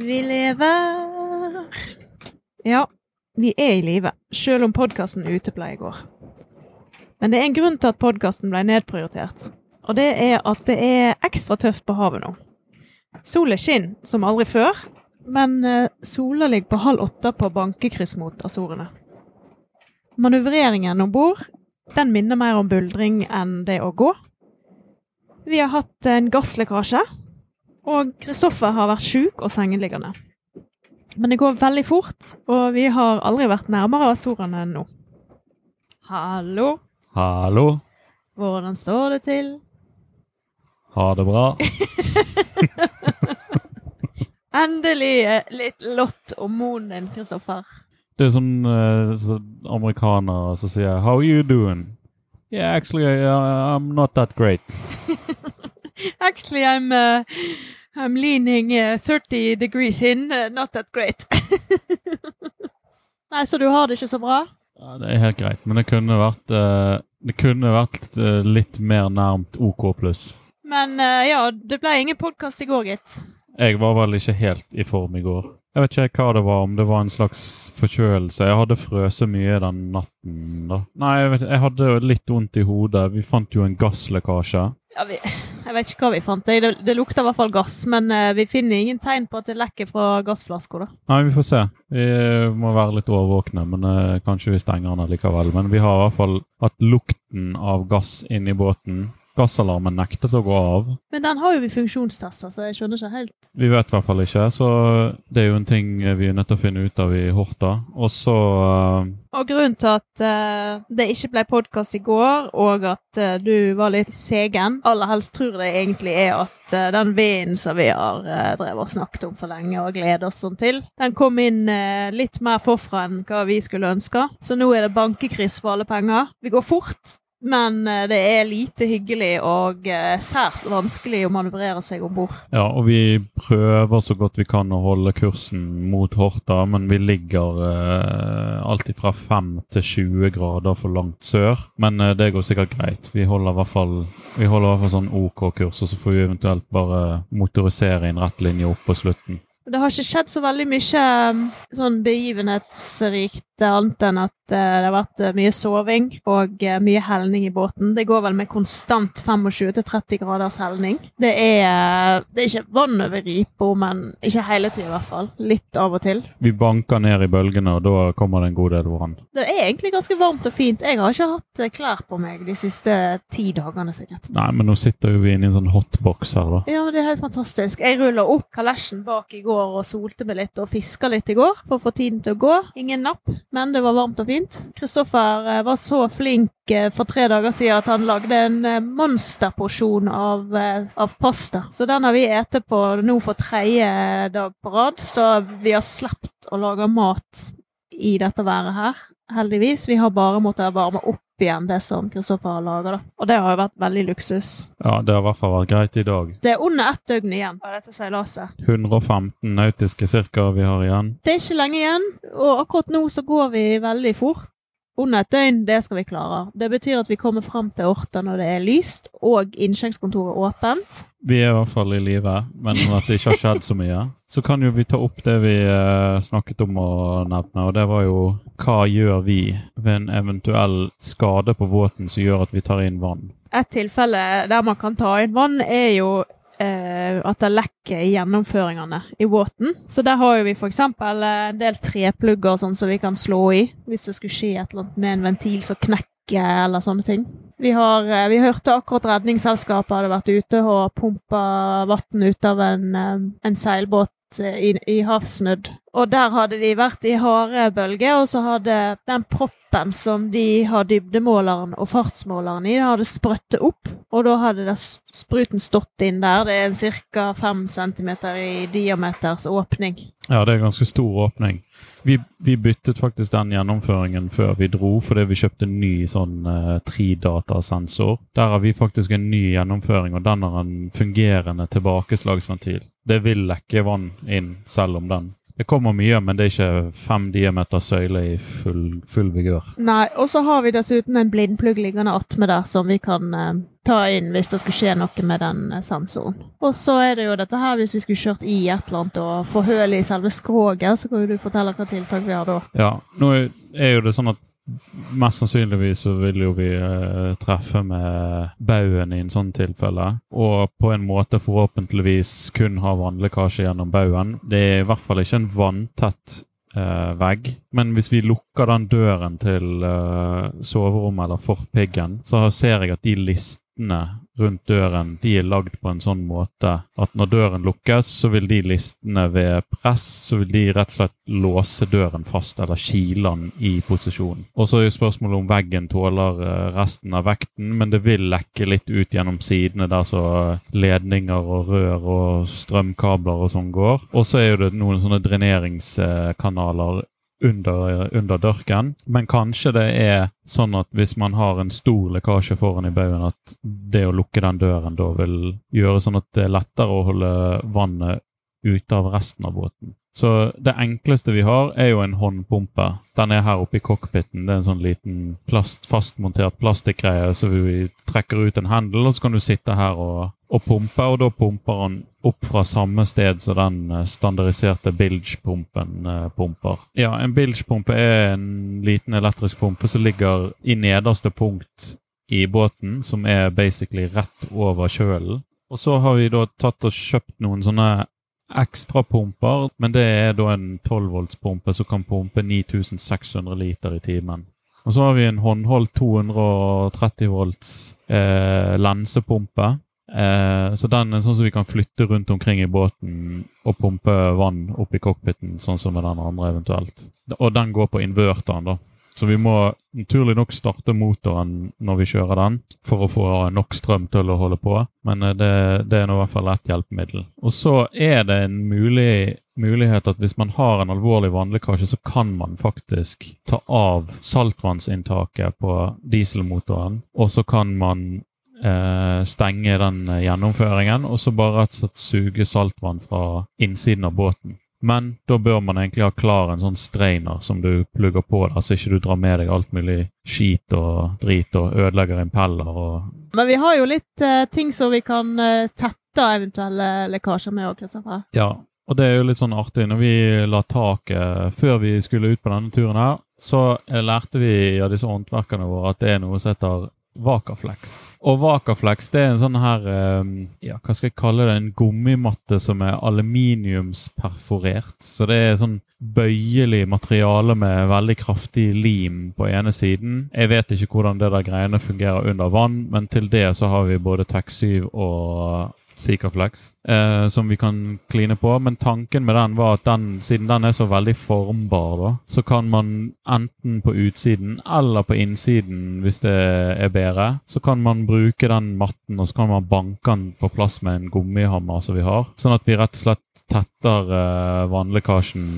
Vi lever. Ja, vi er i live, selv om podkasten uteble i går. Men det er en grunn til at podkasten ble nedprioritert. Og det er at det er ekstra tøft på havet nå. Sola skinner som aldri før, men eh, sola ligger på halv åtte på bankekryss mot Azorene. Manøvreringen om bord den minner mer om buldring enn det å gå. Vi har hatt en gasslekkasje, og Kristoffer har vært sjuk og sengeliggende. Men det går veldig fort, og vi har aldri vært nærmere Azorene enn nå. Hallo, Hallo, hvordan står det til? ha det bra. Endelig litt lott om moren din, Kristoffer. Det er sånn eh, så amerikanere som sier 'How are you doing?' Yeah, actually, I'm not that great. Actually, I'm uh, I'm leaning uh, 30 degrees in. Uh, not that great. Nei, så du har det ikke så bra? Ja, det er helt greit, men det kunne vært, eh, det kunne vært eh, litt mer nærmt OK pluss. Men uh, ja, det ble ingen podkast i går, gitt. Jeg var vel ikke helt i form i går. Jeg vet ikke hva det var, om det var en slags forkjølelse. Jeg hadde frøset mye den natten. da. Nei, jeg, vet, jeg hadde litt vondt i hodet. Vi fant jo en gasslekkasje. Ja, vi, jeg vet ikke hva vi fant. Det, det lukter i hvert fall gass, men uh, vi finner ingen tegn på at det lekker fra gassflasker, da. Nei, vi får se. Vi må være litt overvåkne, men uh, kanskje vi stenger den likevel. Men vi har i hvert fall hatt lukten av gass inni båten. Gassalarmen nektet å gå av. Men den har jo vi funksjonstester, så jeg skjønner ikke helt. Vi vet i hvert fall ikke, så det er jo en ting vi er nødt til å finne ut av i Horta. Og så uh... Og grunnen til at uh, det ikke ble podkast i går, og at uh, du var litt segen Aller helst tror jeg det egentlig er at den vinden som vi har drevet og snakket om så lenge og gleder oss sånn til, den kom inn litt mer forfra enn hva vi skulle ønske. Så nå er det bankekryss for alle penger. Vi går fort. Men eh, det er lite hyggelig og eh, særs vanskelig å manøvrere seg om bord. Ja, og vi prøver så godt vi kan å holde kursen mot Horta, men vi ligger eh, alltid fra 5 til 20 grader for langt sør. Men eh, det går sikkert greit. Vi holder i hvert fall, i hvert fall sånn OK kurs, og så får vi eventuelt bare motorisere i en rett linje opp på slutten. Det har ikke skjedd så veldig mye um, sånn begivenhetsrikt annet enn at eh, det har vært eh, mye soving og eh, mye helning i båten. Det går vel med konstant 25-30 graders helning. Det er, det er ikke vann over ripa, men ikke hele tida i hvert fall. Litt av og til. Vi banker ned i bølgene, og da kommer det en god del vann. Det er egentlig ganske varmt og fint. Jeg har ikke hatt klær på meg de siste ti dagene sikkert. Nei, men nå sitter jo vi inne i en sånn hotbox her, da. Ja, det er helt fantastisk. Jeg ruller opp kalesjen bak i går og solte meg litt og fiska litt i går for å få tiden til å gå. Ingen napp, men det var varmt og fint. Kristoffer eh, var så flink eh, for tre dager siden at han lagde en eh, monsterporsjon av, av pasta. Så den har vi spist på nå for tredje dag på rad, så vi har sluppet å lage mat i dette været her. Heldigvis. Vi har bare måttet varme opp igjen det som Kristoffer har laga. Og det har jo vært veldig luksus. Ja, det har i hvert fall vært greit i dag. Det er under ett døgn igjen av dette seilaset. 115 nautiske cirka vi har igjen. Det er ikke lenge igjen, og akkurat nå så går vi veldig fort. Under et døgn, det skal vi klare. Det betyr at vi kommer fram til Orta når det er lyst, og innsjekkskontoret åpent. Vi er i hvert fall i live, men at det ikke har skjedd så mye. Så kan jo vi ta opp det vi eh, snakket om å nevne, og det var jo hva gjør vi ved en eventuell skade på båten som gjør at vi tar inn vann? Et tilfelle der man kan ta inn vann, er jo at det lekker i gjennomføringene i båten. Så der har jo vi f.eks. en del treplugger sånn som vi kan slå i hvis det skulle skje et eller annet med en ventil som knekker eller sånne ting. Vi, har, eh, vi hørte akkurat Redningsselskapet hadde vært ute og pumpa vann ut av en, eh, en seilbåt eh, i, i havsnudd. Og der hadde de vært i harde bølger, og så hadde den proppen som de har dybdemåleren og fartsmåleren i, det hadde sprøttet opp. Og da hadde det spruten stått inn der. Det er ca. 5 cm i diameters åpning. Ja, det er en ganske stor åpning. Vi, vi byttet faktisk den gjennomføringen før vi dro, fordi vi kjøpte en ny sånn eh, tridatasensor. Der har vi faktisk en ny gjennomføring, og den har en fungerende tilbakeslagsventil. Det vil lekke vann inn selv om den Det kommer mye, men det er ikke fem diameter søyle i full, full vigør. Nei, og så har vi dessuten en blindplugg liggende attmed der som vi kan eh, ta inn hvis det skulle skje noe med den eh, sensoren. Og så er det jo dette her hvis vi skulle kjørt i et eller annet og få høl i selve skroget, så kan jo du fortelle hva tiltak vi har da. Ja, nå er- jo det sånn at mest sannsynligvis så vil jo vi uh, treffe med baugen i en sånn tilfelle. Og på en måte forhåpentligvis kun ha vannlekkasje gjennom baugen. Det er i hvert fall ikke en vanntett uh, vegg. Men hvis vi lukker den døren til uh, soverommet eller forpiggen, så ser jeg at de listene rundt døren de er lagd på en sånn måte at når døren lukkes, så vil de listene ved press så vil de rett og slett låse døren fast eller kile den i posisjon. Og så er jo spørsmålet om veggen tåler eh, resten av vekten, men det vil lekke litt ut gjennom sidene der så ledninger og rør og strømkabler og sånn går. Og så er jo det noen sånne dreneringskanaler under, under dørken. Men kanskje det er sånn at hvis man har en stor lekkasje foran i baugen, at det å lukke den døren da vil gjøre sånn at det er lettere å holde vannet ute av resten av båten. Så det enkleste vi har, er jo en håndpumpe. Den er her oppe i cockpiten. Det er en sånn liten plast, fastmontert plastikkgreie, så vi trekker ut en hendel, og så kan du sitte her og, og pumpe, og da pumper han opp fra samme sted som den eh, standardiserte bilge-pumpen eh, pumper. Ja, en bilge-pumpe er en liten elektrisk pumpe som ligger i nederste punkt i båten, som er basically rett over kjølen. Og så har vi da tatt og kjøpt noen sånne ekstrapumper, men det er da en 12 volts-pumpe som kan pumpe 9600 liter i timen. Og så har vi en håndholdt 230 volts eh, lensepumpe. Eh, så den er sånn som vi kan flytte rundt omkring i båten og pumpe vann opp i cockpiten, sånn som med den andre eventuelt. Og den går på inverteren, da. Så vi må naturlig nok starte motoren når vi kjører den, for å få nok strøm til å holde på. Men eh, det, det er nå i hvert fall ett hjelpemiddel. Og så er det en mulig, mulighet at hvis man har en alvorlig vannlekkasje, så kan man faktisk ta av saltvannsinntaket på dieselmotoren, og så kan man eh, stenge den eh, gjennomføringen, og så bare rett og slett suge saltvann fra innsiden av båten. Men da bør man egentlig ha klar en sånn strainer som du plugger på der, så ikke du drar med deg alt mulig skit og drit og ødelegger impeller og Men vi har jo litt eh, ting som vi kan eh, tette eventuelle lekkasjer med òg, Kristoffer. Ja, og det er jo litt sånn artig. Når vi la taket før vi skulle ut på denne turen her, så eh, lærte vi av disse håndverkerne våre at det er noe som heter Vakaflex. Og Vakaflex det er en sånn her eh, Ja, hva skal jeg kalle det? En gummimatte som er aluminiumsperforert. Så det er sånn bøyelig materiale med veldig kraftig lim på ene siden. Jeg vet ikke hvordan det der greiene fungerer under vann, men til det så har vi både TEK7 og Sikaflex, eh, som vi kan kline på. Men tanken med den var at den, siden den er så veldig formbar, da, så kan man enten på utsiden eller på innsiden, hvis det er bedre, så kan man bruke den matten og så kan man banke den på plass med en gummihammer som vi har. Sånn at vi rett og slett tetter eh, vannlekkasjen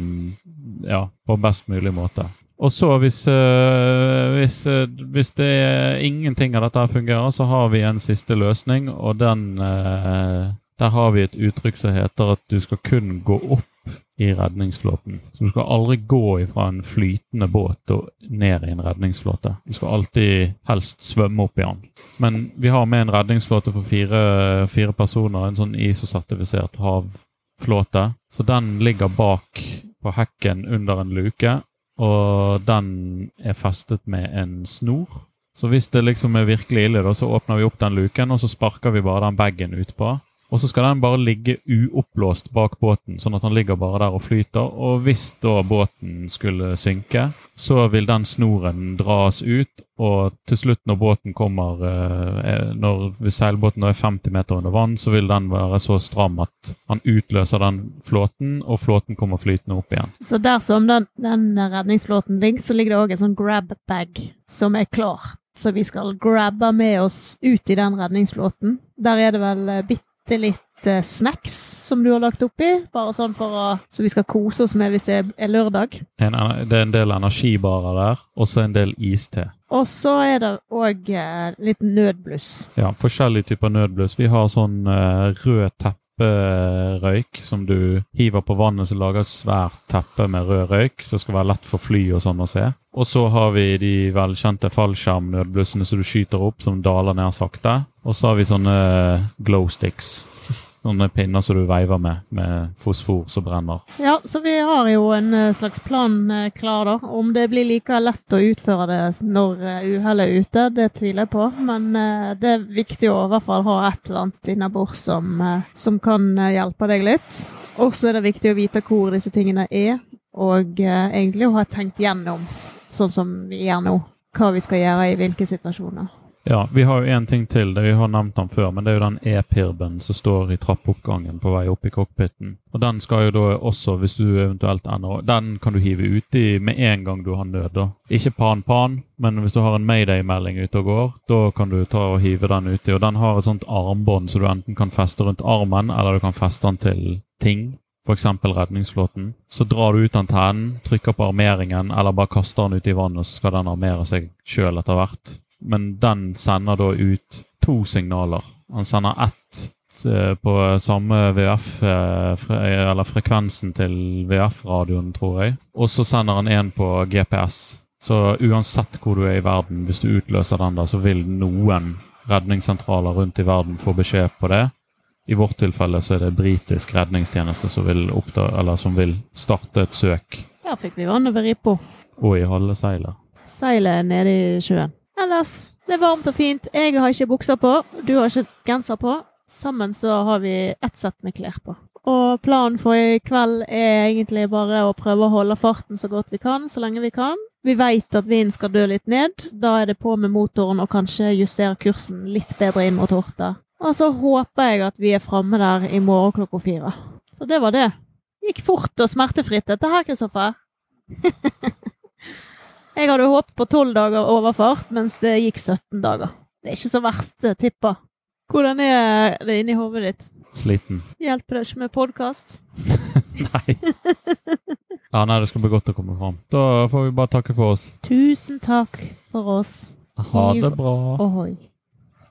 ja, på best mulig måte. Og så hvis, øh, hvis, øh, hvis det er ingenting av dette fungerer, så har vi en siste løsning, og den øh, Der har vi et uttrykk som heter at du skal kun gå opp i redningsflåten. Så du skal aldri gå fra en flytende båt og ned i en redningsflåte. Du skal alltid helst svømme opp i den. Men vi har med en redningsflåte for fire, fire personer, en sånn ISO-sertifisert havflåte. Så den ligger bak på hekken under en luke, og den er festet med en snor. Så hvis det liksom er virkelig ille, da, så åpner vi opp den luken, og så sparker vi bare den bagen utpå. Og så skal den bare ligge uoppblåst bak båten, sånn at den ligger bare der og flyter. Og hvis da båten skulle synke, så vil den snoren dras ut, og til slutt når båten kommer eh, når, Hvis seilbåten er 50 meter under vann, så vil den være så stram at han utløser den flåten, og flåten kommer flytende opp igjen. Så dersom den, den redningsflåten ligger, så ligger det òg en sånn grab bag som er klar. Så vi skal grabbe med oss ut i den redningsflåten. Der er det vel eh, bitte litt eh, snacks som du har lagt oppi, bare sånn for å, så vi skal kose oss med hvis det er lørdag. En, det er en del energibarer der, og så en del iste. Og så er det òg eh, litt nødbluss. Ja, forskjellige typer nødbluss. Vi har sånn eh, rød teppe tepperøyk som du hiver på vannet, som lager et svært teppe med rød røyk, som skal være lett for fly og sånn å se. Og så har vi de velkjente fallskjermnødblussene som du skyter opp, som daler ned sakte. Og så har vi sånne glow sticks. Sånne pinner som du veiver med, med fosfor som brenner. Ja, så vi har jo en eh, slags plan eh, klar, da. Om det blir like lett å utføre det når eh, uhellet er ute, det tviler jeg på. Men det er viktig å i hvert fall ha et eller annet innabords som, som kan hjelpe deg litt. Og så er det viktig å vite hvor disse tingene er, og egentlig å ha tenkt gjennom, sånn som vi gjør nå, hva vi skal gjøre i hvilke situasjoner. Ja, vi har jo en ting til. det Vi har nevnt den før, men det er jo den e-pirben som står i trappeoppgangen på vei opp i cockpiten. Og Den skal jo da også, hvis du eventuelt ender Den kan du hive uti med en gang du har nød. da. Ikke pan-pan, men hvis du har en mayday-melding ute og går, da kan du ta og hive den uti. Og den har et sånt armbånd så du enten kan feste rundt armen, eller du kan feste den til ting. F.eks. redningsflåten. Så drar du ut antennen, trykker på armeringen, eller bare kaster den ut i vannet, så skal den armere seg sjøl etter hvert men den sender da ut to signaler. Han sender ett eh, på samme VF, eh, eller frekvensen til VF-radioen, tror jeg. Og så sender han en på GPS. Så uansett hvor du er i verden, hvis du utløser den der, så vil noen redningssentraler rundt i verden få beskjed på det. I vårt tilfelle så er det britisk redningstjeneste som vil, oppda eller som vil starte et søk. Der fikk vi vann over ripa. Og i halve seilet. Seilet nede i sjøen. Ellers, det er varmt og fint. Jeg har ikke bukser på, du har ikke genser på. Sammen så har vi ett sett med klær på. Og planen for i kveld er egentlig bare å prøve å holde farten så godt vi kan, så lenge vi kan. Vi veit at vinden skal dø litt ned. Da er det på med motoren og kanskje justere kursen litt bedre inn mot Horta. Og så håper jeg at vi er framme der i morgen klokka fire. Så det var det. Gikk fort og smertefritt, dette her, Kristoffer. Jeg hadde håpet på tolv dager overfart, mens det gikk 17 dager. Det er ikke så verst tippa. Hvordan er det inni hodet ditt? Sliten. Hjelper det ikke med podkast? nei. Ja, nei, det skal bli godt å komme fram. Da får vi bare takke for oss. Tusen takk for oss. Ha det bra. Ohoi.